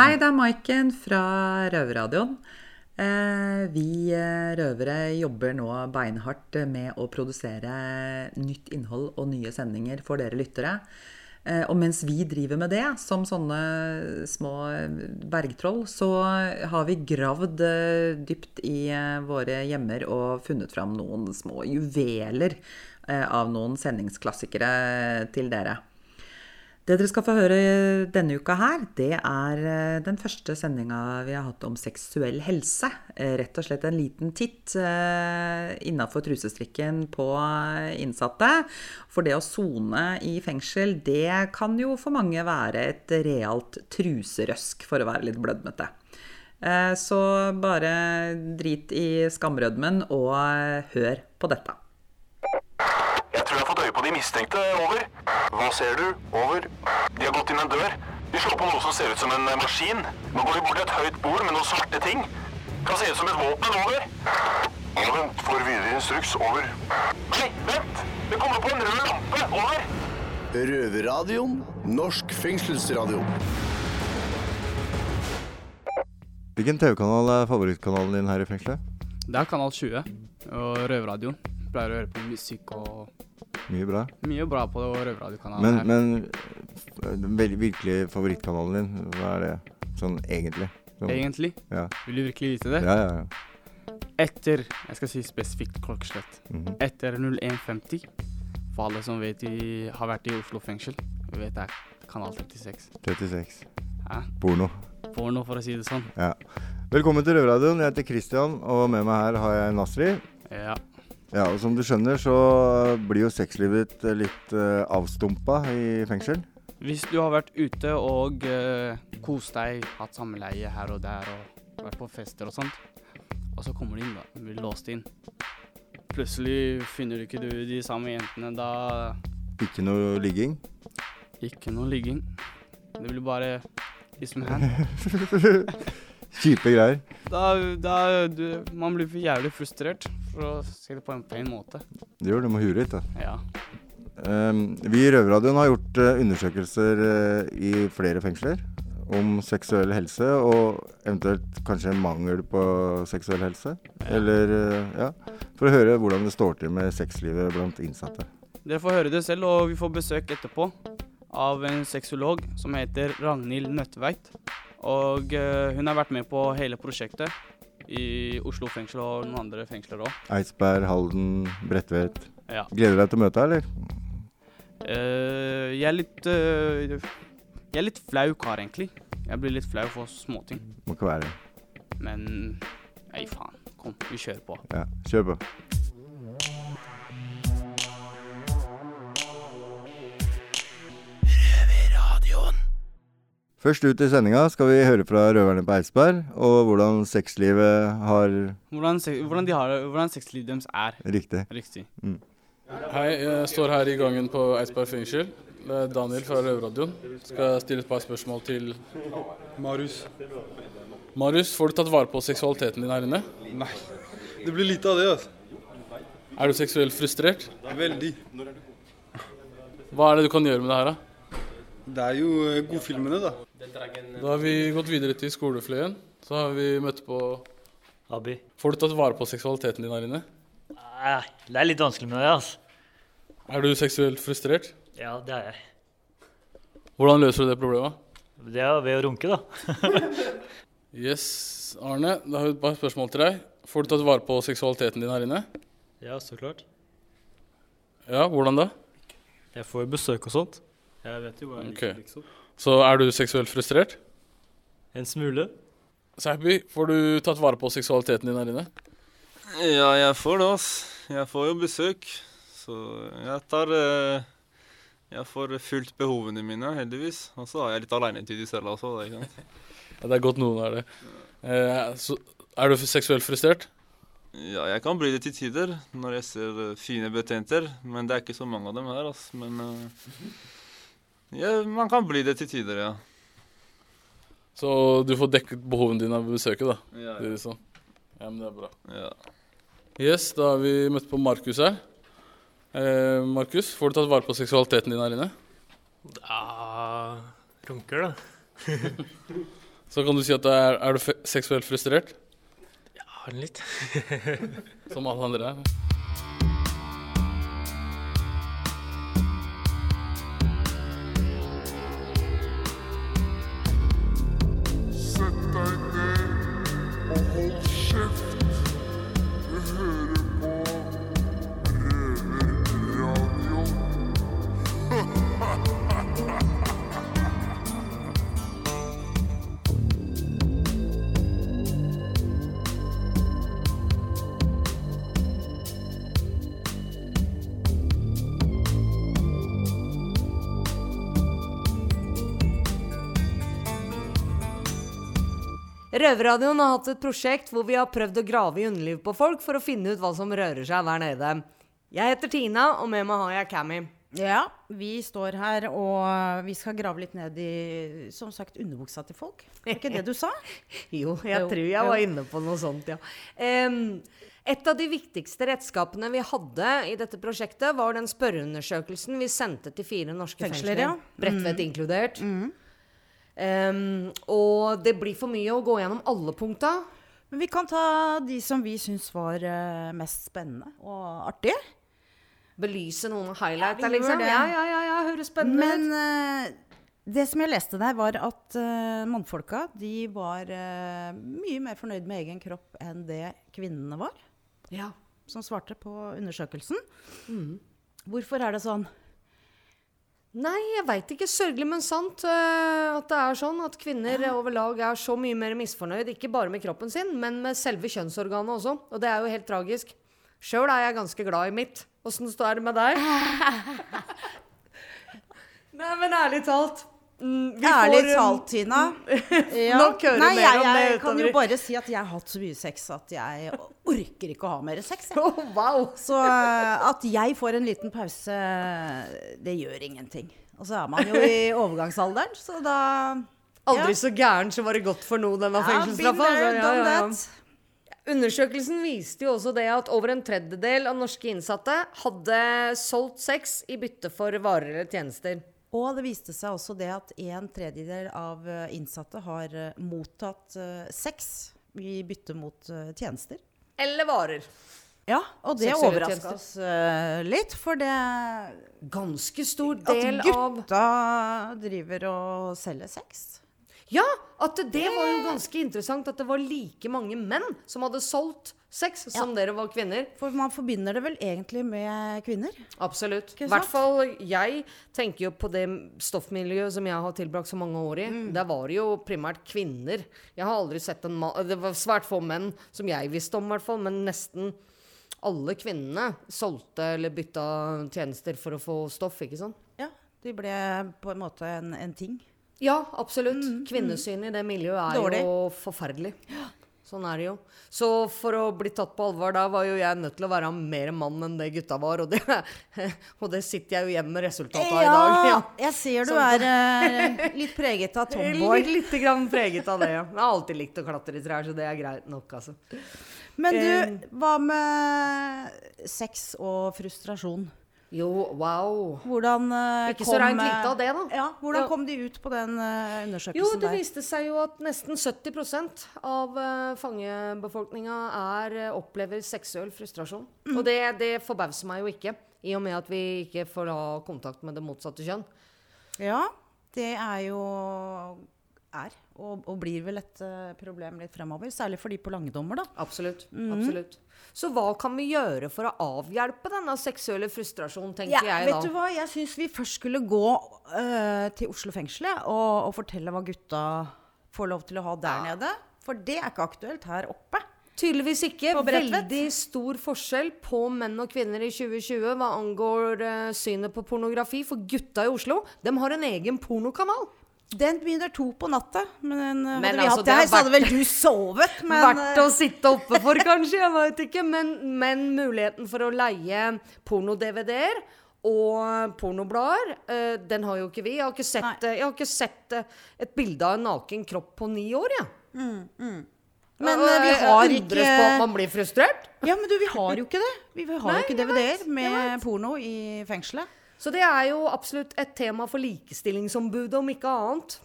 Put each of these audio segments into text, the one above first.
Hei, det er Maiken fra Røverradioen. Eh, vi eh, røvere jobber nå beinhardt med å produsere nytt innhold og nye sendinger for dere lyttere. Eh, og mens vi driver med det, som sånne små bergtroll, så har vi gravd dypt i våre hjemmer og funnet fram noen små juveler av noen sendingsklassikere til dere. Det dere skal få høre denne uka her, det er eh, den første sendinga vi har hatt om seksuell helse. Eh, rett og slett en liten titt eh, innafor trusestrikken på innsatte. For det å sone i fengsel, det kan jo for mange være et realt truserøsk, for å være litt blødmete. Så bare drit i skamrødmen og hør på dette. Jeg tror jeg har fått øye på de mistenkte. Over. Hva ser du? Over. De har gått inn en dør. De slår på noe som ser ut som en eh, maskin. Nå går de bort til et høyt bord med noen svarte ting. Kan se ut som et våpen. Over. Vent, får videre instruks. Over. Nei, vent! Det kommer på en rød lampe. Over. Røverradioen. Norsk fengselsradio. Hvilken TV-kanal er favorittkanalen din her i fengselet? Det er Kanal 20 og Røverradioen pleier å høre på musikk og Mye bra. Mye bra på Røverradiokanalen. Men, men virkelig favorittkanalen din, hva er det sånn egentlig? Sånn, egentlig? Ja. Vil du virkelig vite det? Ja, ja, ja. Etter Jeg skal si spesifikt klokkeslett. Mm -hmm. Etter 01.50, for alle som vet de har vært i Oslo fengsel, vi vet det er kanal 36. 36. Ja. Porno. Porno, for å si det sånn. Ja. Velkommen til Røverradioen. Jeg heter Christian, og med meg her har jeg Nasri. Ja. Ja, og Som du skjønner, så blir jo sexlivet ditt litt uh, avstumpa i fengsel. Hvis du har vært ute og uh, kost deg, hatt samleie her og der og vært på fester og sånt, og så kommer du inn, da, blir låst inn. Plutselig finner du ikke du de samme jentene, da Ikke noe ligging? Ikke noe ligging. Det blir bare med hand. Kjipe greier. Da, da du, Man blir jævlig frustrert for å si det på en pen måte. Det gjør du må hure litt, da. Ja. Um, vi i Røverradioen har gjort uh, undersøkelser uh, i flere fengsler om seksuell helse, og eventuelt kanskje mangel på seksuell helse. Ja. Eller uh, ja, For å høre hvordan det står til med sexlivet blant innsatte. Dere får høre det selv, og vi får besøk etterpå av en sexolog som heter Ragnhild Nøttveit. Og hun har vært med på hele prosjektet i Oslo fengsel og noen andre fengsler òg. Eidsberg, Halden, Bredtvet. Ja. Gleder du deg til å møte eller? Uh, jeg er litt uh, Jeg er litt flau kar, egentlig. Jeg blir litt flau for småting. Må ikke være det. Men nei, faen. Kom, vi kjører på. Ja, kjør på. Først ut i sendinga skal vi høre fra røverne på Eidsberg, og hvordan sexlivet har Hvordan, hvordan, de har, hvordan sexlivet deres er. Riktig. Riktig. Mm. Hei, jeg står her i gangen på Eidsberg fengsel. Det er Daniel fra Røverradioen. Skal stille et par spørsmål til Marius. Marius, får du tatt vare på seksualiteten din her inne? Nei. Det blir lite av det, altså. Er du seksuelt frustrert? Veldig. Hva er det du kan gjøre med det her, da? Det er jo eh, godfilmene, da. Da har vi gått videre til skolefløyen. Så har vi møtt på Abi. Får du tatt vare på seksualiteten din her inne? Nei, det er litt vanskelig med det, altså. Er du seksuelt frustrert? Ja, det er jeg. Hvordan løser du det problemet? Det er ved å runke, da. yes, Arne. Da har vi et par spørsmål til deg. Får du tatt vare på seksualiteten din her inne? Ja, så klart. Ja, hvordan da? Jeg får besøk og sånt. Jeg vet jo hva jeg okay. liker, liksom. Så er du seksuelt frustrert? En smule. Saibi, får du tatt vare på seksualiteten din her inne? Ja, jeg får det, ass. Jeg får jo besøk. Så jeg tar eh, Jeg får fulgt behovene mine, heldigvis. Og så har jeg litt alenetid i cella også. Det, ja, det er godt noen er det. Eh, så er du seksuelt frustrert? Ja, jeg kan bli det til tider når jeg ser fine betjenter. Men det er ikke så mange av dem her, ass. Men uh, ja, man kan bli det til tider, ja. Så du får dekket behovene dine ved besøket, da? Ja, ja. Sånn. ja, men det er bra. Ja. Yes, da har vi møtt på Markus her. Eh, Markus, får du tatt vare på seksualiteten din her inne? Ja Runker, da. Så kan du si at du er, er du seksuelt frustrert? Ja, litt. Som alle andre er. Røverradioen har hatt et prosjekt hvor vi har prøvd å grave i underlivet på folk for å finne ut hva som rører seg der nede. Jeg heter Tina, og med meg har jeg Cammy. Ja, vi står her og vi skal grave litt ned i, som sagt, underbuksa til folk. Var ikke det du sa? Jo, jeg tror jeg var inne på noe sånt, ja. Um, et av de viktigste redskapene vi hadde i dette prosjektet, var den spørreundersøkelsen vi sendte til fire norske Fengsler, fengsler. ja. Bredtvet Mm. inkludert. Em, og det blir for mye å gå gjennom alle punkta. Men vi kan ta de som vi syns var eh, mest spennende og artige. Belyse noen highlighter, Ja, liksom. Ja, ja, ja, ja, høres spennende Men ut. eh, det som jeg leste der, var at uh, mannfolka de var uh, mye mer fornøyd med egen kropp enn det kvinnene var. Ja. Som svarte på undersøkelsen. Mm. Hvorfor er det sånn? Nei, jeg veit ikke. Sørgelig, men sant Uh, at det er sånn at kvinner over lag er så mye mer misfornøyd, ikke bare med kroppen sin, men med selve kjønnsorganet også. Og det er jo helt tragisk. Sjøl er jeg ganske glad i mitt. Åssen står det med deg? Nei, men ærlig talt. Mm, vi Ærlig får, um, talt, Tina. Ja. Nok høre Nei, mer jeg, om det jeg kan jo bare si at jeg har hatt så mye sex at jeg orker ikke å ha mer sex. Oh, wow. Så eh, at jeg får en liten pause, det gjør ingenting. Og så er man jo i overgangsalderen, så da Aldri så gæren, så var det godt for noen, denne fengselsstraffa. altså. Ja, ja. Undersøkelsen viste jo også det at over en tredjedel av norske innsatte hadde solgt sex i bytte for varer eller tjenester. Og det viste seg også det at en tredjedel av eh, innsatte har eh, mottatt eh, sex i bytte mot tjenester. Eller varer. Ja, og det overraska oss litt, for det er Ganske stor del av gutta driver og selger sex. Ja! At det var jo ganske interessant at det var like mange menn som hadde solgt sex, som dere var kvinner. For man forbinder det vel egentlig med kvinner? Absolutt. I hvert fall jeg tenker jo på det stoffmiljøet som jeg har tilbrakt så mange år i. Mm. Der var det jo primært kvinner. Jeg har aldri sett en mann Det var svært få menn som jeg visste om, i hvert fall. Men nesten alle kvinnene solgte eller bytta tjenester for å få stoff, ikke sant? Ja, de ble på en måte en, en ting. Ja, absolutt. Kvinnesynet i det miljøet er Mm, Dårlig. jo forferdelig. Sånn er det jo. Så for å bli tatt på alvor, da var jo jeg nødt til å være mer mann enn det gutta var. Og det, og det sitter jeg jo igjen med resultatet av i dag. Ja, jeg ser du Så- er eh, litt preget av tomboy. Litt, litt grann preget av det, ja. Jeg har alltid likt å klatre i trær, så det er greit nok, altså. Men Eh, du, hva med sex og frustrasjon? Jo, wow. Hvordan uh, Ikke så reint eh, lite av det, da. Ja, hvordan Ja. kom de ut på den uh, undersøkelsen Jo, det der? viste seg jo at nesten 70% av uh, fangebefolkninga er, eh, opplever seksuell frustrasjon. Mm. Og det, det forbauser meg jo ikke, i og med at vi ikke får ha kontakt med det motsatte kjønn. Ja, det er jo er, og, og blir vel et uh, problem litt fremover. Særlig for de på langedommer, da. Absolutt. Mm. absolutt. Så hva kan vi gjøre for å avhjelpe denne seksuelle frustrasjonen, tenker Ja, jeg vet du hva? Jeg syns vi først skulle gå uh, til Oslo fengsel og, og fortelle hva gutta får lov til å ha der nede. For det er ikke aktuelt her oppe. Tydeligvis ikke. Veldig stor forskjell på menn og kvinner i 2020 hva angår uh, synet på pornografi. For gutta i Oslo, de har en egen pornokanal. Den begynner to på natta. Men, eh, Men hadde vi altså, hatt det er her, så hadde vel du sovet. Men, Verdt å sitte oppe for, kanskje. Jeg vet ikke. Men, men muligheten for å leie porno-DVD-er og pornoblader, eh, den har jo ikke vi. Jeg har ikke sett, eh, har ikke sett eh, et bilde av en naken kropp på ni år, jeg. mm, mm. Men eh, vi har ikke på at man blir frustrert. Ja, men du, vi har jo ikke det. Vi har Nei, jo ikke DVD-er med porno i fengselet. Så det er jo absolutt et tema for likestillingsombudet, om ikke annet.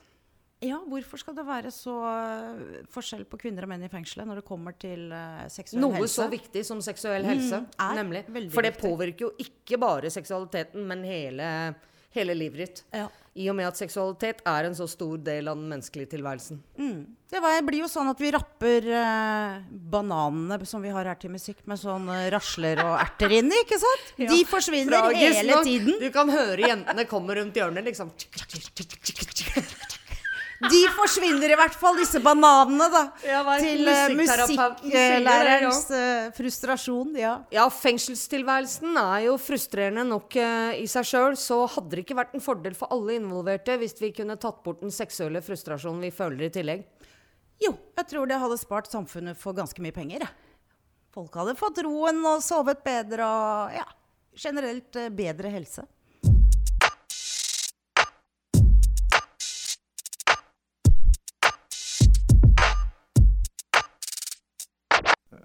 Ja, hvorfor skal det være så eh, forskjell på kvinner og menn i fengselet når det kommer til eh, seksuell Noe helse? så viktig som seksuell Mm, helse. er nemlig. For det påvirker jo ikke bare seksualiteten, men hele, hele livet ditt. I og med at seksualitet er en så stor del av den menneskelige tilværelsen. Mm. Det blir jo sånn at vi rapper eh, bananene som vi har her til musikk, med sånn rasler og erter inni, ikke sant? Ja. De forsvinner Tragisk hele nok. tiden. Du kan høre jentene komme rundt hjørnet, liksom. De forsvinner i hvert fall, disse bananene, da. Til det, musikklærerens uh, frustrasjon. Ja. Ja, fengselstilværelsen er jo frustrerende nok uh, i seg sjøl, så hadde det ikke vært en fordel for alle involverte hvis vi kunne tatt bort den seksuelle frustrasjonen vi føler i tillegg? Jo, jeg tror det hadde spart samfunnet for ganske mye penger. Folk hadde fått roen og sovet bedre og ja, generelt eh, bedre helse.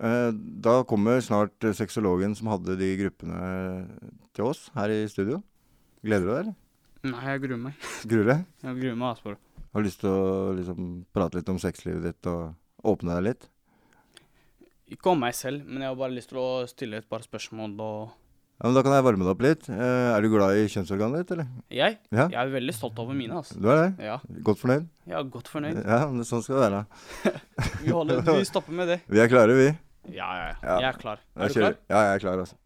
Da kommer snart eh, sexologen som hadde de gruppene til oss her i studio. Gleder du deg, eller? Nei, jeg gruer meg. Gruer deg? Jeg gruer meg altså. Har du lyst til å liksom, prate litt om sexlivet ditt og åpne deg litt? Ikke om meg selv, men jeg har bare lyst til å stille et par spørsmål og Ja, men Da kan jeg varme deg opp litt. Eh, er du glad i kjønnsorganet ditt, eller? Jeg? Ja. Jeg er veldig stolt over mine, altså. Du er det? Ja. Godt fornøyd? Er godt fornøyd. Ja, men sånn skal det være. Vi holder- vi stopper med det. Vi er klare, vi. Ja, ja, ja. Jeg er klar. Er du kjører klar? Ja, jeg er klar, altså.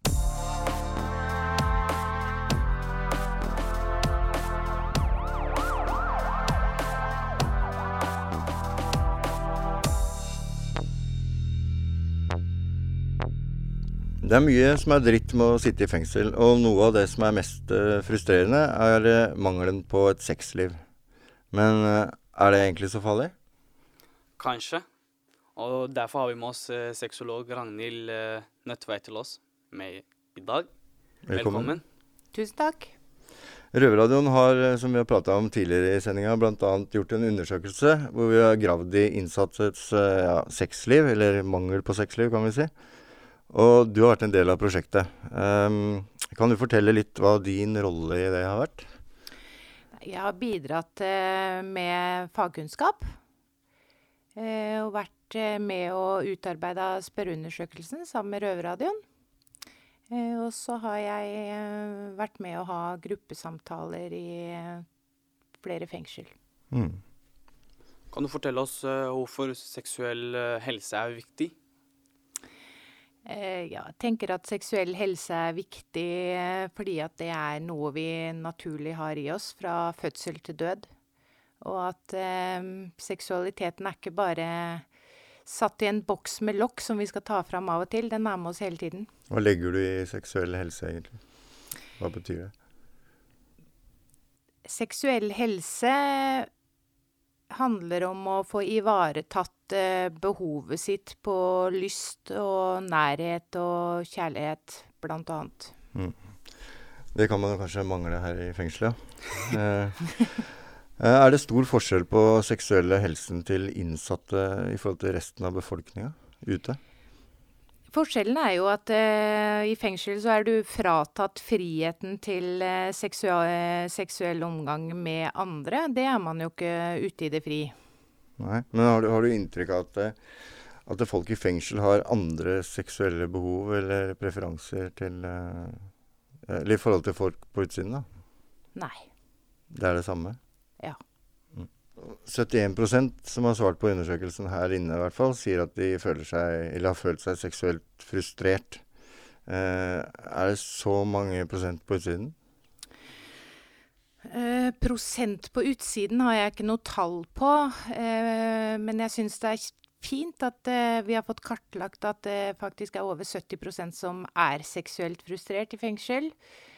Det er mye som er dritt med å sitte i fengsel, og noe av det som er mest eh, frustrerende, er eh, mangelen på et sexliv. Men eh, er det egentlig så farlig? Kanskje. Og derfor har vi med oss eh, sexolog Ragnhild eh, Nødtveit til oss med i dag. Velkommen. Tusen takk. Røverradioen har, eh, som vi har prata om tidligere i sendinga, bl.a. gjort en undersøkelse hvor vi har gravd i innsattes eh, ja, sexliv, eller mangel på sexliv, kan vi si. Og du har vært en del av prosjektet. Um, kan du fortelle litt hva din rolle i det har vært? Jeg har bidratt eh, med fagkunnskap. Eh, Og vært eh, med å utarbeide spørreundersøkelsen sammen med Røverradioen. Eh, Og så har jeg vært med å ha gruppesamtaler i flere fengsel. Mm. Kan du fortelle oss hvorfor seksuell helse er viktig? Eh, ja, jeg tenker at seksuell helse er viktig fordi at det er noe vi naturlig har i oss fra fødsel til død. Og at eh, seksualiteten er ikke bare satt i en boks med lokk som vi skal ta fram av og til. Den er med oss hele tiden. Hva legger du i seksuell helse, egentlig? Hva betyr det? Seksuell helse handler om å få ivaretatt eh, behovet sitt på lyst og nærhet og kjærlighet, blant annet. Mm. Det kan man kanskje mangle her i fengselet, eh, er det stor forskjell på seksuelle helsen til innsatte i forhold til resten av befolkninga ute? Forskjellen er jo at eh, i fengsel så er du fratatt friheten til eh, seksua- seksuell omgang med andre. Det er man jo ikke ute i det fri. Nei, Men har du, har du inntrykk av at, eh, at folk i fengsel har andre seksuelle behov eller preferanser til eh, Eller i forhold til folk på utsiden, da? Nei. Det er det samme? Ja. Mm. 71 som har svart på undersøkelsen her inne, i hvert fall, sier at de føler seg, eller har følt seg seksuelt frustrert. Eh, er det så mange prosent på utsiden? Eh, prosent på utsiden har jeg ikke noe tall på, eh, men jeg syns det er fint at eh, vi har fått kartlagt at det faktisk er over 70% som er seksuelt frustrert i fengsel. Eh,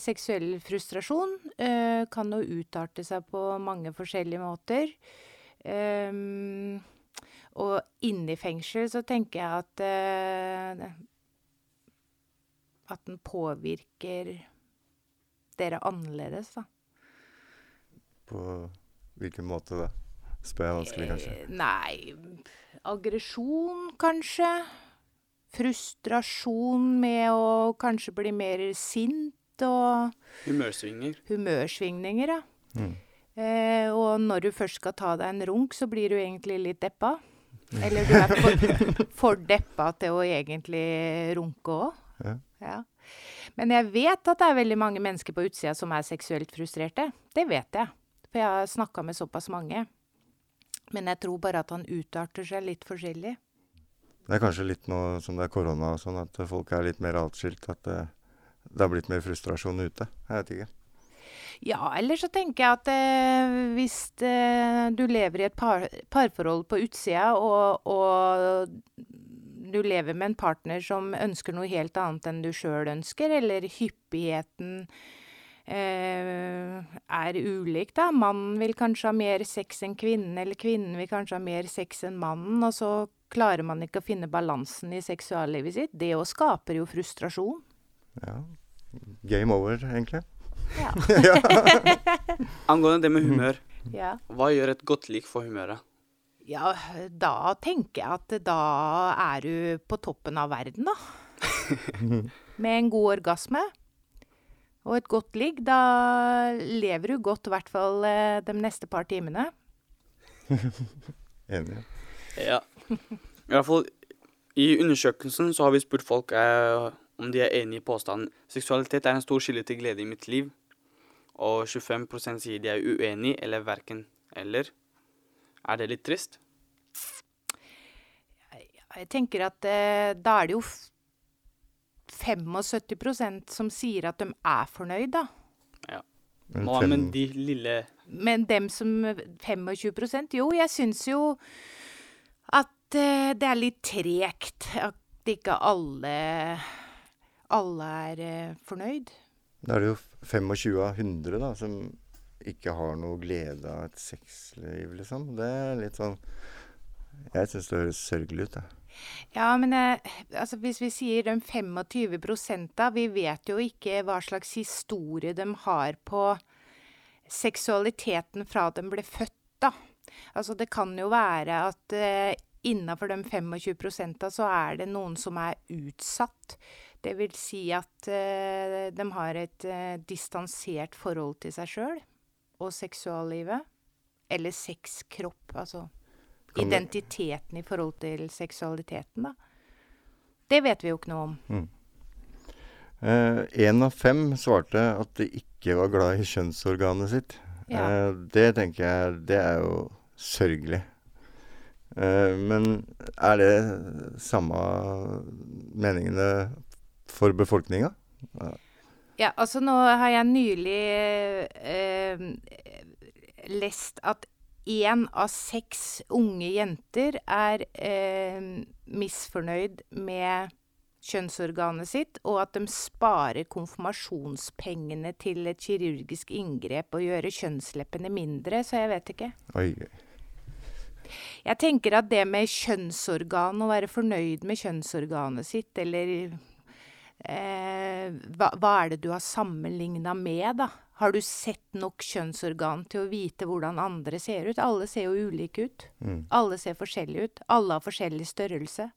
seksuell frustrasjon eh, kan jo utarte seg på mange forskjellige måter. Eh, og inne i fengsel så tenker jeg at eh, at den påvirker dere annerledes, da. På hvilken måte da? Spør jeg vanskelig, kanskje. Eh, Nei Aggresjon, kanskje. Frustrasjon med å kanskje bli mer sint og Humørsvinger. Humørsvingninger, ja. Mm. Eh, og når du først skal ta deg en runk, så blir du egentlig litt deppa. Eller du er for, for deppa til å egentlig runke òg. Ja. Ja. Men jeg vet at det er veldig mange mennesker på utsida som er seksuelt frustrerte. Det vet jeg. For jeg har snakka med såpass mange. Men jeg tror bare at han utarter seg litt forskjellig. Det er kanskje litt nå som det er korona og sånn, at folk er litt mer atskilt. At det, det har blitt mer frustrasjon ute. Jeg vet ikke. Ja, eller så tenker jeg at eh, hvis eh, du lever i et par, parforhold på utsida, og, og du lever med en partner som ønsker noe helt annet enn du sjøl ønsker, eller hyppigheten eh, er ulik, da. Mannen vil kanskje ha mer sex enn kvinnen, eller kvinnen vil kanskje ha mer sex enn mannen, og så klarer man ikke å finne balansen i seksuallivet sitt. Det òg skaper jo frustrasjon. Ja. Game over, egentlig. Ja. Angående det med humør. Ja. Hva gjør et godt lik for humøret? Ja, da tenker jeg at da er du på toppen av verden, da. Med en god orgasme og et godt ligg. Da lever du godt, i hvert fall eh, de neste par timene. Enig. Ja. I hvert fall i undersøkelsen så har vi spurt folk eh, om de er enig i påstanden seksualitet er en stor kilde til glede i mitt liv. Og 25% sier de er uenig eller verken eller. Er det litt trist? Jeg tenker at eh, da er det jo 75% som sier at de er fornøyd, da. Ja. Men Hva med de lille Men dem som 25% Jo, jeg syns jo at eh, det er litt tregt at ikke alle alle er eh, fornøyd. Da er det jo 25 av 100 da, som ikke har noe glede av et sexliv, liksom. Det er litt sånn Jeg syns det høres sørgelig ut, jeg. Ja, men eh, altså, hvis vi sier de 25 da, vi vet jo ikke hva slags historie de har på seksualiteten fra de ble født, da. Altså, det kan jo være at eh, innafor de 25 da, så er det noen som er utsatt. Det vil si at eh, de har et eh, distansert forhold til seg sjøl og seksuallivet. Eller sexkropp, altså identiteten i forhold til seksualiteten, da. Det vet vi jo ikke noe om. Mm. Én av fem svarte at de ikke var glad i kjønnsorganet sitt. Ja. Eh, det tenker jeg Det er jo sørgelig. Eh, men er det samme meningene for befolkninga? Ja. Ja, altså nå har jeg nylig eh, lest at én av seks unge jenter er eh, misfornøyd med kjønnsorganet sitt, og at de sparer konfirmasjonspengene til et kirurgisk inngrep og gjøre kjønnsleppene mindre, så jeg vet ikke. Oi. Jeg tenker at det med kjønnsorgan, å være fornøyd med kjønnsorganet sitt, eller eh, hva, hva er det du har sammenligna med, da? Har du sett nok kjønnsorgan til å vite hvordan andre ser ut? Alle ser jo ulike ut. Mm. Alle ser forskjellige ut. Alle har forskjellig størrelse.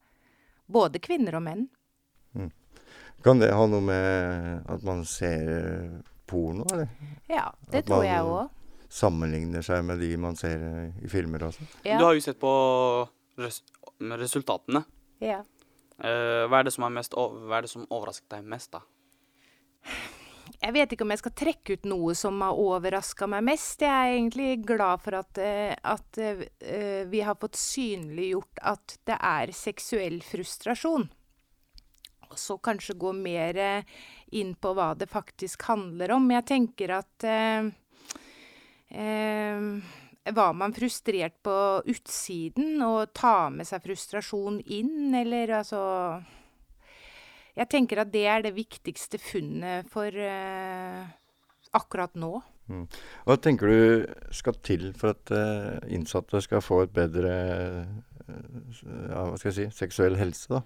Både kvinner og menn. Mm. Kan det ha noe med at man ser eh, porno, eller? Ja, det At tror jeg òg. Sammenligner seg med de man ser eh, i filmer sånn? Ja. Du har jo sett på res resultatene. Ja. Eh, hva, er det som er mest, hva er det som overrasket deg mest, da? Jeg vet ikke om jeg skal trekke ut noe som har overraska meg mest. Jeg er egentlig glad for at, eh, at uh, vi har fått synliggjort at det er seksuell frustrasjon. Og så kanskje gå mer inn på hva det faktisk handler om. Jeg tenker at uh, Var man frustrert på utsiden og ta med seg frustrasjon inn, eller altså jeg tenker at det er det viktigste funnet for uh, akkurat nå. Mm. Hva tenker du skal til for at uh, innsatte skal få et bedre uh, hva skal jeg si, seksuell helse, da?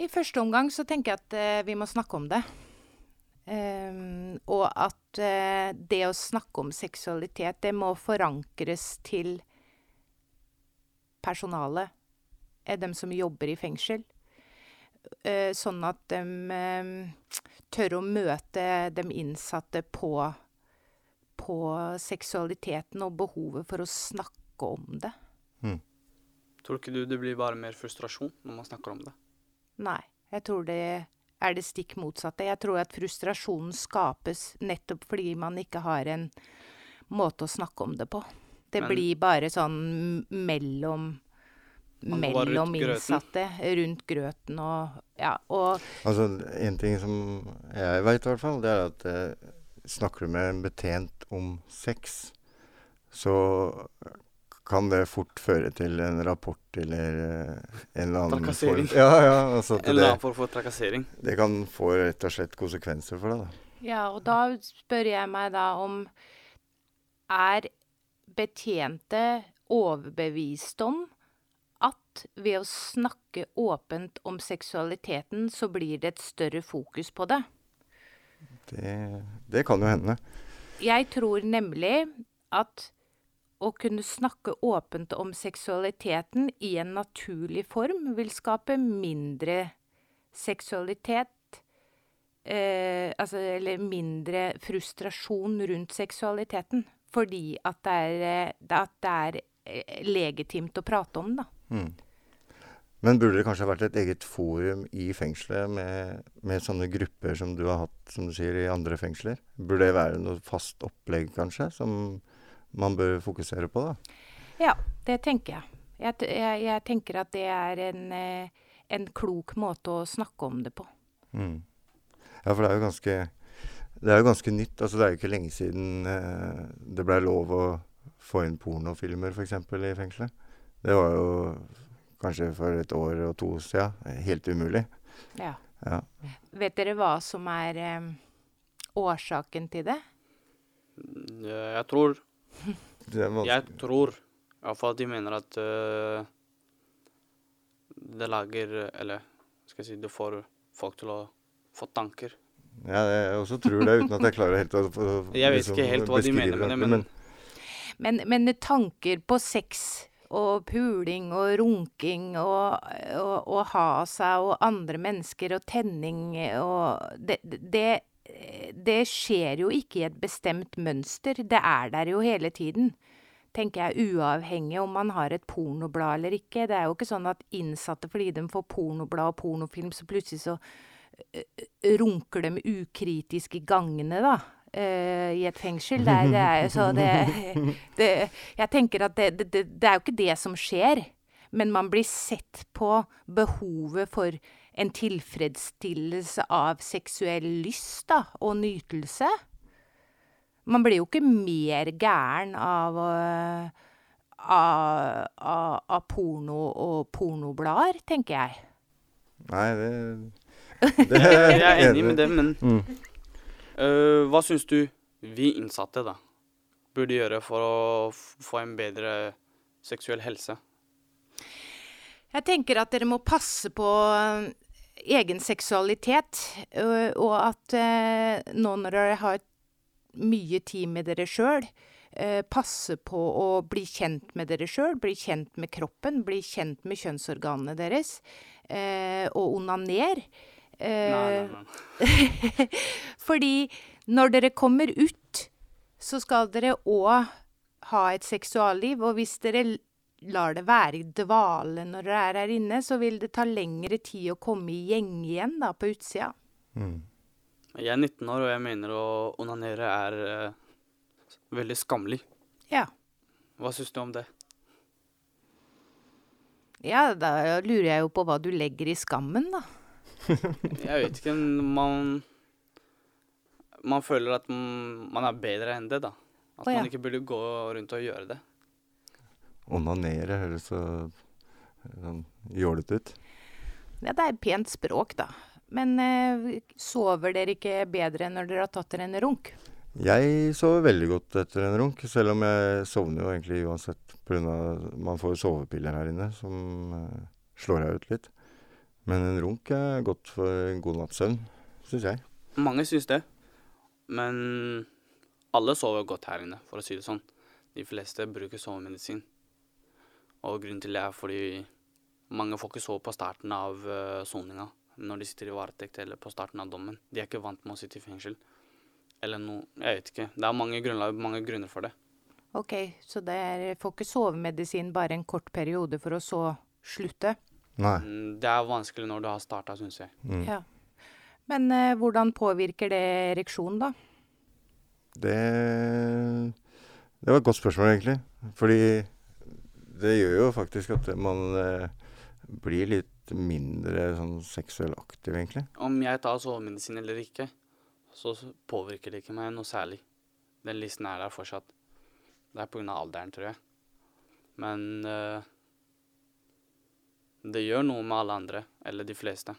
I første omgang så tenker jeg at vi må snakke om det. Ehm, og at uh, det å snakke om seksualitet, det må forankres til personalet. eh, Dem som jobber i fengsel. Uh, sånn at de um, tør å møte de innsatte på, på seksualiteten og behovet for å snakke om det. Tror ikke du det blir bare mer frustrasjon når man snakker om det? Nei, jeg tror det er det stikk motsatte. Jeg tror at frustrasjonen skapes nettopp fordi man ikke har en måte å snakke om det på. Det Men- blir bare sånn mellom mellom rundt innsatte, rundt grøten og Ja, og Altså, en ting som jeg veit i hvert fall, det er at eh, snakker du med en betjent om sex, så kan det fort føre til en rapport eller eh, en eller annen Trakassering. form Ja, ja. Altså En eller annen form for trakassering. det kan få rett og slett konsekvenser for deg, da. Ja, og da spør jeg meg da om Er betjente overbevist om at ved å snakke åpent om seksualiteten, så blir det et større fokus på det? Det, det kan jo hende. Jeg tror nemlig at å kunne snakke åpent om seksualiteten i en naturlig form vil skape mindre seksualitet. Eh, altså, eller mindre frustrasjon rundt seksualiteten. Fordi at det er, eh, at det er eh, legitimt å prate om, da. Mm. Men burde det kanskje vært et eget forum i fengselet med, med sånne grupper som du har hatt, som du sier, i andre fengsler? Burde det være noe fast opplegg, kanskje, som man bør fokusere på, da? Ja, det tenker jeg. Jeg, jeg, jeg tenker at det er en, eh, en klok måte å snakke om det på. Mm. Ja, for det er jo ganske Det er jo ganske nytt. Altså, det er jo ikke lenge siden eh, det blei lov å få inn pornofilmer, f.eks., i fengselet. Det var jo kanskje for et år og to siden helt umulig. Ja. Ja. Vet dere hva som er eh, årsaken til det? Eh, Jeg tror. Jeg tror iallfall de mener at uh, det lager Eller skal jeg si Det får folk til å få tanker. Ja, jeg også tror det, uten at jeg klarer helt å, å Jeg vet liksom ikke helt hva de mener med det, men men Men, men tanker på sex og puling og runking og, og, og ha seg og andre mennesker og tenning og det, det, det skjer jo ikke i et bestemt mønster. Det er der jo hele tiden. Tenker jeg, uavhengig om man har et pornoblad eller ikke. Det er jo ikke sånn at innsatte, fordi de får pornoblad og pornofilm, så plutselig så ø, ø, runker de ukritisk i gangene, da. Uh, I et fengsel. Det er, det er så det, det Jeg tenker at det, det er jo ikke det som skjer. Men man blir sett på behovet for en tilfredsstillelse av seksuell lyst da, og nytelse. Man blir jo ikke mer gæren av, øh, av, av, av porno og pornoblader, tenker jeg. Nei, det, Jeg er enig med det, men Mm. uh, hva syns du vi innsatte da burde gjøre for å f- få en bedre seksuell helse? Jeg tenker at dere må passe på øh, egen seksualitet, og at øh, nå når dere har mye tid med dere sjøl, passe på å bli kjent med dere sjøl, bli kjent med kroppen, bli kjent med kjønnsorganene deres, og onaner. Nei, Eh, Fordi når dere kommer ut, så skal dere òg ha et seksualliv, og hvis dere lar det være i dvale når det er her inne, så vil det ta lengre tid å komme i gjeng igjen da, på utsida. Jeg er 19 år, og jeg mener å onanere er uh, veldig skammelig. Ja. Hva syns du om det? Ja, da lurer jeg jo på hva du legger i skammen, da. Jeg vet ikke, man Man føler at mm, man er bedre enn det, da. At oh, ja. man ikke burde gå rundt og gjøre det. Onanere høres så sånn jålete ut. Ja, det er pent språk, da. Men eh, sover dere ikke bedre når dere har tatt dere en runk? Jeg sover veldig godt etter en runk, selv om jeg sovner jo egentlig uansett pga. man får sovepiller her inne som eh, slår deg ut litt. Men en runk er godt for en god natts søvn, syns jeg. Mange syns det, men alle sover godt her inne, for å si det sånn. De fleste bruker sovemedisin. Og grunnen til det er fordi mange får ikke sove på starten av uh, soninga når de sitter i varetekt eller på starten av dommen. De er ikke vant med å sitte i fengsel. Eller noe Jeg vet ikke. Det er mange, grunnlag, mange grunner for det. Ok, så det er, får ikke sovemedisin bare en kort periode for å så slutte? Nei. Mm, Det er vanskelig når du har starta, syns jeg. Mm. Ja. Men eh, hvordan påvirker det ereksjonen, da? Det Det var et godt spørsmål, egentlig. Fordi det gjør jo faktisk at man eh, blir litt mindre sånn seksuell aktiv, egentlig. Om jeg tar sovemedisin eller ikke, så påvirker det ikke meg noe særlig. Den listen er der fortsatt. Det er pga. alderen, tror jeg. Men uh, det gjør noe med alle andre, eller de fleste.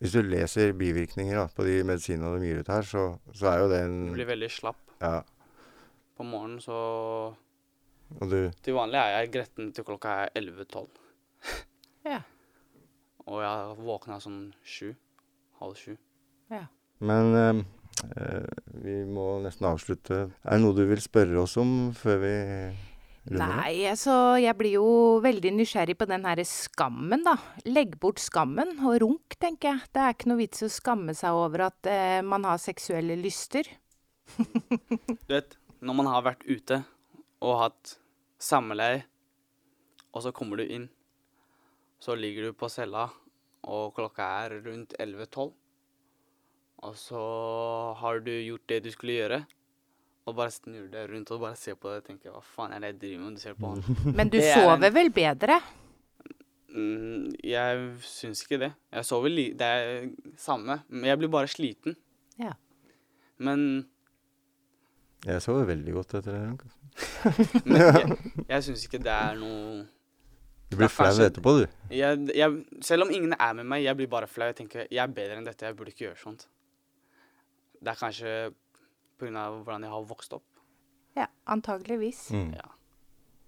Hvis du leser bivirkninger da, på de medisinene du gir ut her, så, så er jo det en Du blir veldig slapp. Ja. På morgenen så Og du Til vanlig er jeg gretten til klokka er 11-12. Ja. Og jeg våkna sånn sju. Halv sju. Ja. Men eh, eh, vi må nesten avslutte. Er det noe du vil spørre oss om før vi runder? Nei, altså, jeg blir jo veldig nysgjerrig på den her skammen, da. Legg bort skammen, og runk, tenker jeg. Det er ikke noe vits å skamme seg over at eh, man har seksuelle lyster. Du vet, når man har vært ute og hatt samleie, og så kommer du inn, så ligger du på cella, og klokka er rundt 11-12, og så har du gjort det du skulle gjøre, og bare snur deg rundt og bare ser på det og tenker hva faen er det jeg driver med? Du ser på han. Men du Det er sover en- vel bedre? Mm, jeg syns ikke det. Jeg sover li... Det er samme, men jeg blir bare sliten. Ja. Men Jeg sover veldig godt etter det. Men jeg, jeg syns ikke det er noe Du blir flau etterpå, du. Jeg, jeg, selv om ingen er med meg, jeg blir bare flau. Jeg tenker jeg er bedre enn dette, jeg burde ikke gjøre sånt. Det er kanskje pga. hvordan jeg har vokst opp. Ja, antageligvis. Mm. Ja.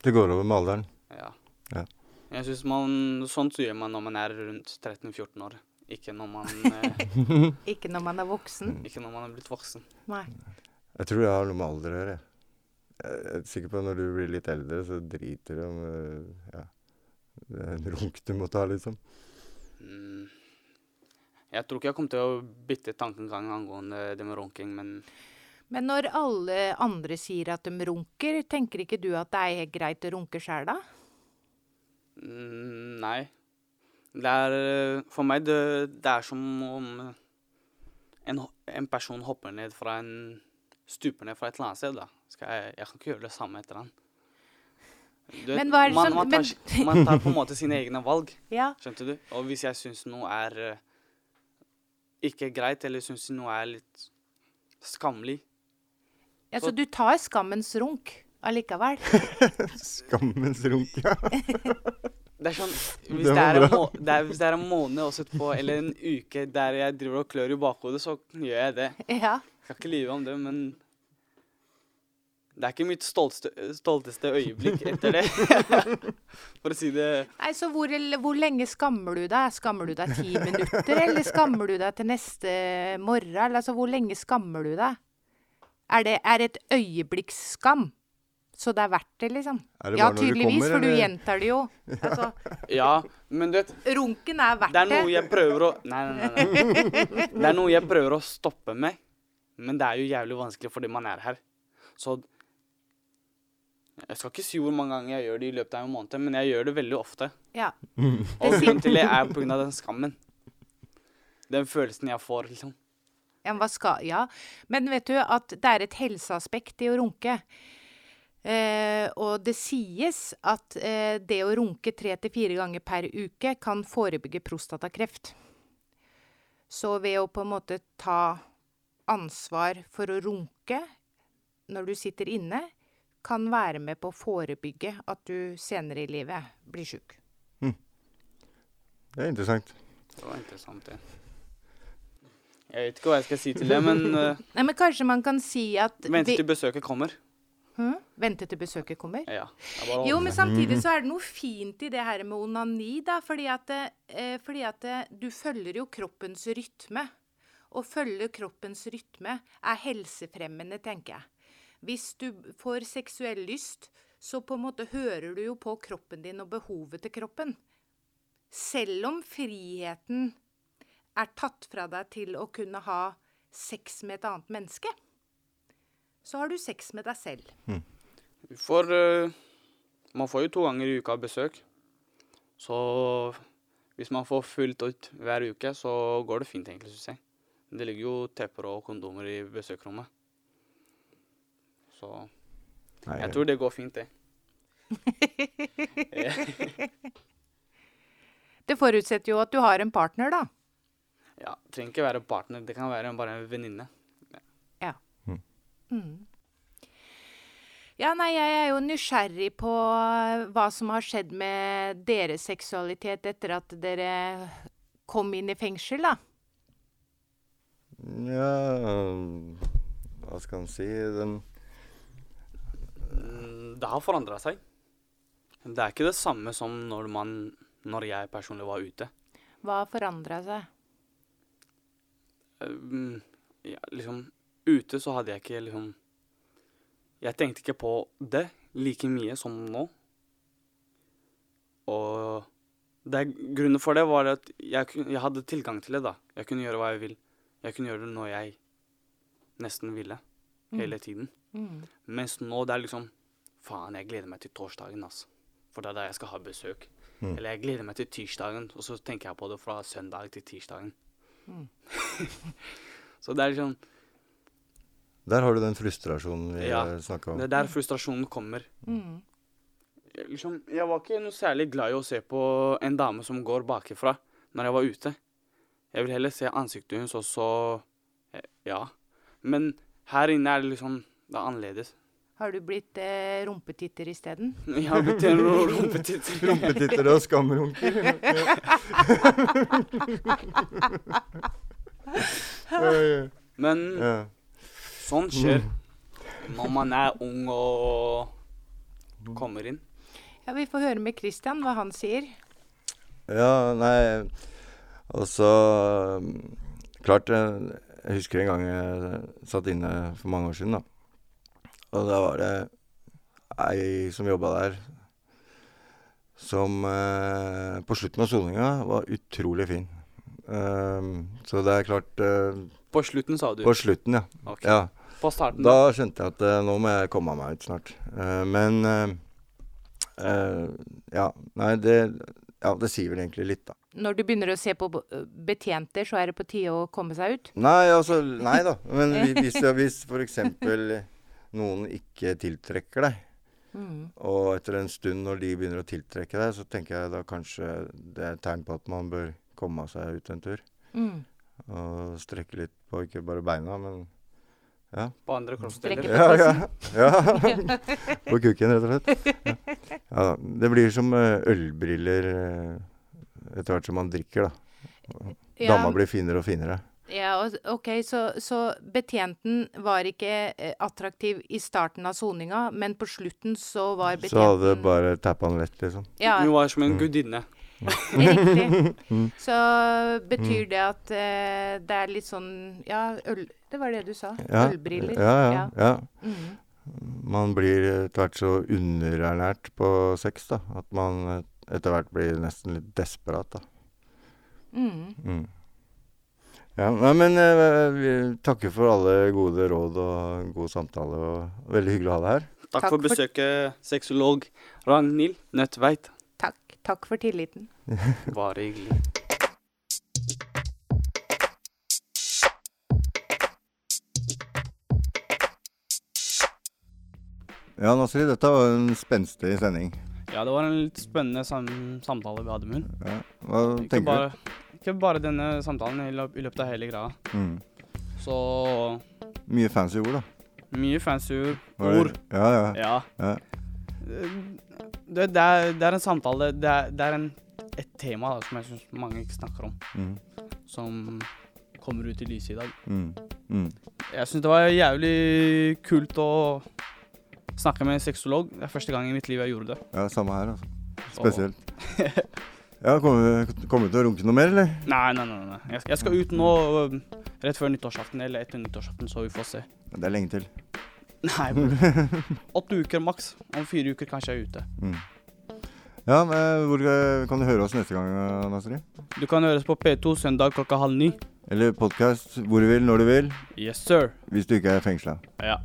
Det går over med alderen. Ja. Ja. Jeg synes man, Sånt så gjør man når man er rundt 13-14 år. Ikke når man eh, Ikke når man er voksen. Ikke når man er blitt voksen. Nei. Jeg tror det har noe med alder å gjøre. Jeg. Er sikker på at når du blir litt eldre, så driter du om eh, ja, det er en runk du må ta, liksom. Mm. Jeg tror ikke jeg kommer til å bytte tankegang angående det med runking, men Men når alle andre sier at de runker, tenker ikke du at det er helt greit å runke sjæl, da? mm, nei. Det er For meg det, det er som om en, en person hopper ned fra en Stuper ned fra et eller annet sted, da. Skal jeg, jeg kan ikke gjøre det samme etter han. Du Men hva er det man, som- man, tar, men- man tar på en måte sine egne valg. Ja. Skjønte du? Og hvis jeg syns noe er eh, ikke greit, eller syns noe er litt skammelig Ja, Så du tar skammens runk allikevel? Skammens runk, ja. Det er sånn Hvis Det det, er en, må, det, er, hvis det er en måned også på, eller en uke der jeg driver og klør i bakhodet, så gjør jeg det. Ja. Jeg skal ikke lyve om det, men det er ikke mitt stolteste, stolteste øyeblikk etter det. For å si det Nei, så hvor, hvor lenge skammer du deg? Skammer du deg ti minutter, eller skammer du deg til neste morgen? Eller, altså, hvor lenge skammer du deg? Er det er det et øyeblikksskam? Så det er verdt det, liksom? Det ja, du tydeligvis, kommer, for du gjentar det jo. Altså, Ja, men du vet runken er verdt Det er noe jeg prøver å Nei, nei, nei. nei. Det er noe jeg prøver å stoppe med, men det er jo jævlig vanskelig fordi man er her. Så Jeg skal ikke si hvor mange ganger jeg gjør det i løpet av en måned, men jeg gjør det veldig ofte. Ja. Og grunnen til det er pga. den skammen. Den følelsen jeg får, liksom. Ja, men hva skal Ja, men vet du at det er et helseaspekt i å runke. Eh, og det sies at eh, det å runke tre til fire ganger per uke kan forebygge prostatakreft. Så ved å på en måte ta ansvar for å runke når du sitter inne, kan være med på å forebygge at du senere i livet blir sjuk. Det er interessant. Det var interessant, det. Jeg vet ikke hva jeg skal si til det, men uh, Nei, men kanskje man kan si at vente til besøket kommer. Hmm? Vente til besøket kommer? Ja. Jo, men samtidig så er det noe fint i det her med onani, da. Fordi at, det, eh, fordi at det, du følger jo kroppens rytme. Å følge kroppens rytme er helsefremmende, tenker jeg. Hvis du får seksuell lyst, så på en måte hører du jo på kroppen din og behovet til kroppen. Selv om friheten er tatt fra deg til å kunne ha sex med et annet menneske. så har du sex med deg selv. Mm. For uh, Man får jo to ganger i uka besøk. Så hvis man får fullt ut hver uke, så går det fint, egentlig, syns jeg. Det ligger jo tepper og kondomer i besøksrommet. Så Nei, jeg tror det går fint, det. Det forutsetter jo at du har en partner, da. Ja, trenger ikke være partner. Det kan være bare en venninne. Ja. Mm. Ja, nei, jeg er jo nysgjerrig på hva som har skjedd med deres seksualitet etter at dere kom inn i fengsel, da. Ja Hva skal en si? Den Mm, Det har forandra seg. Det er ikke det samme som når, man, når jeg personlig var ute. Hva forandra seg? Um, ja, liksom Ute så hadde jeg ikke liksom Jeg tenkte ikke på det like mye som nå. Og det, grunnen for det var at jeg, jeg hadde tilgang til det. da. Jeg kunne gjøre hva jeg vil. Jeg kunne gjøre det når jeg nesten ville. Mm. Hele tiden. Mm. Mens nå det er liksom Faen, jeg gleder meg til torsdagen, altså. For det er da jeg skal ha besøk. Mm. Eller jeg gleder meg til tirsdagen, og så tenker jeg på det fra søndag til tirsdagen. Mm. Så det er liksom Der har du den frustrasjonen vi Ja, ja, snakka om. det er der frustrasjonen kommer. Mm. Jeg, liksom, jeg var ikke noe særlig glad i å se på en dame som går bakifra når jeg var ute. Jeg vil heller se ansiktet hennes, og så eh, Ja. Men her inne er det liksom Det er annerledes. Har du blitt eh, rumpetitter isteden? Jeg har blitt en rumpetitter. Rumpetitter og skamrunker. Men Ja. sånn skjer når man er ung og kommer inn. Ja, Vi får høre med Christian hva han sier. Ja, nei Og så um, Klart, jeg, husker en gang jeg satt inne for mange år siden, da. Og da var det ei som jobba der, som eh, på slutten av soninga var utrolig fin. Um, så det er klart uh, På slutten, sa du? På slutten, ja. Ok. ja. På starten, Da da? skjønte jeg at uh, nå må jeg komme meg ut snart. Uh, men Ja, nei, det Ja, det sier vel egentlig litt, da. Når du begynner å se på betjenter, så er det på tide å komme seg ut? Nei, altså Nei da. Men hvis, hvis f.eks. noen ikke tiltrekker deg, Mm. og etter en stund når de begynner å tiltrekke deg, så tenker jeg da kanskje det er et tegn på at man bør komme seg ut en tur. Mm. Og strekke litt på ikke bare beina, men ja. På andre kroppsdeler. Ja, ja. ja. på kukken, rett og slett. Ja. ja, det blir som eh, ølbriller eh, etter hvert som man drikker, da. Ja. Blir finere og finere. Ja, ok, så, så betjenten var ikke eh, attraktiv i starten av soninga, men på slutten så var betjenten Så hadde bare tappa han lett, liksom. Ja. Hun var som en Mm. Riktig. Mm. Så betyr det at eh, det er litt sånn Ja, øl Det var det du sa. Ja, Ølbriller. Ja, ja. ja. Mm. Man blir etter hvert så underernært på sex, da. At man eh, etter hvert blir nesten litt desperat, da. Mm. Mm. Ja, nei, men eh, vi takker for alle gode råd og god samtale. og Veldig hyggelig å ha deg her. Takk, Takk for for- besøket, sexolog Ragnhild Nødtveit. Takk. For tilliten. Bare hyggelig. Ja, Nasri, dette var en spenstig sending. Ja, det var en litt spennende sam samtale vi hadde med hun. Ja. Hva Ikke tenker bare, du? ikke bare denne samtalen, i, løp, i løpet av hele greia. Mm. Så Mye fancy ord, da. mye fancy ord. Ord. Ja, ja. Ja. ja. Det, det, er, det er en samtale Det er, det er en, et tema da, som jeg syns mange ikke snakker om. Mm. Som kommer ut i lyset i dag. Mm. Mm. Jeg syns det var jævlig kult å snakke med en sexolog. Det er første gang i mitt liv jeg gjorde det. Ja, samme her, altså. Spesielt. Ja, Kommer du til å runke noe mer, eller? Nei, nei, nei. nei. Jeg, jeg skal ut nå rett før nyttårsaften eller etter nyttårsaften, så vi får se. Det er lenge til. Nei, åtte uker maks. Om fire uker kanskje jeg er ute. Mm. Ja, men hvor eh, kan du høre oss neste gang, eh, Nasri? Du kan høres på P2 søndag klokka halv ni. Eller podkast hvor du vil, når du vil. Yes, sir. Hvis du ikke er fengsla. Ja.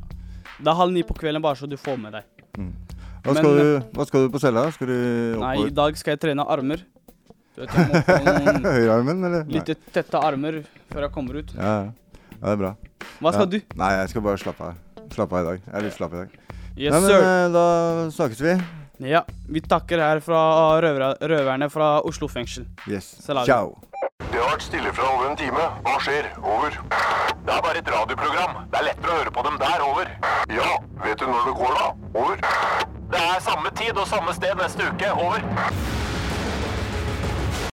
Det er halv ni på kvelden, bare så du får med deg. Hva skal, Men- du, hva skal du på cella? Skal du Nei, i dag skal jeg trene armer. Høyrearmen, eller? Litt tette armer før jeg kommer ut. Ja, ja. ja, det er bra. Hva skal ja. du? Nei, jeg skal bare slappe av. Slappe av i dag. Jeg er litt slapp i dag. Yes, Nei, men sir. eh, da snakkes vi. Ja, vi takker her fra røvere, røverne fra Oslo fengsel. Yes. Salam. Ciao. Det har vært stille fra over en time. Hva skjer? Over. Det er bare et radioprogram. Det er lettere å høre på dem der. Over. Ja, vet du når det går, da? Over. Det er samme tid og samme sted neste uke. Over.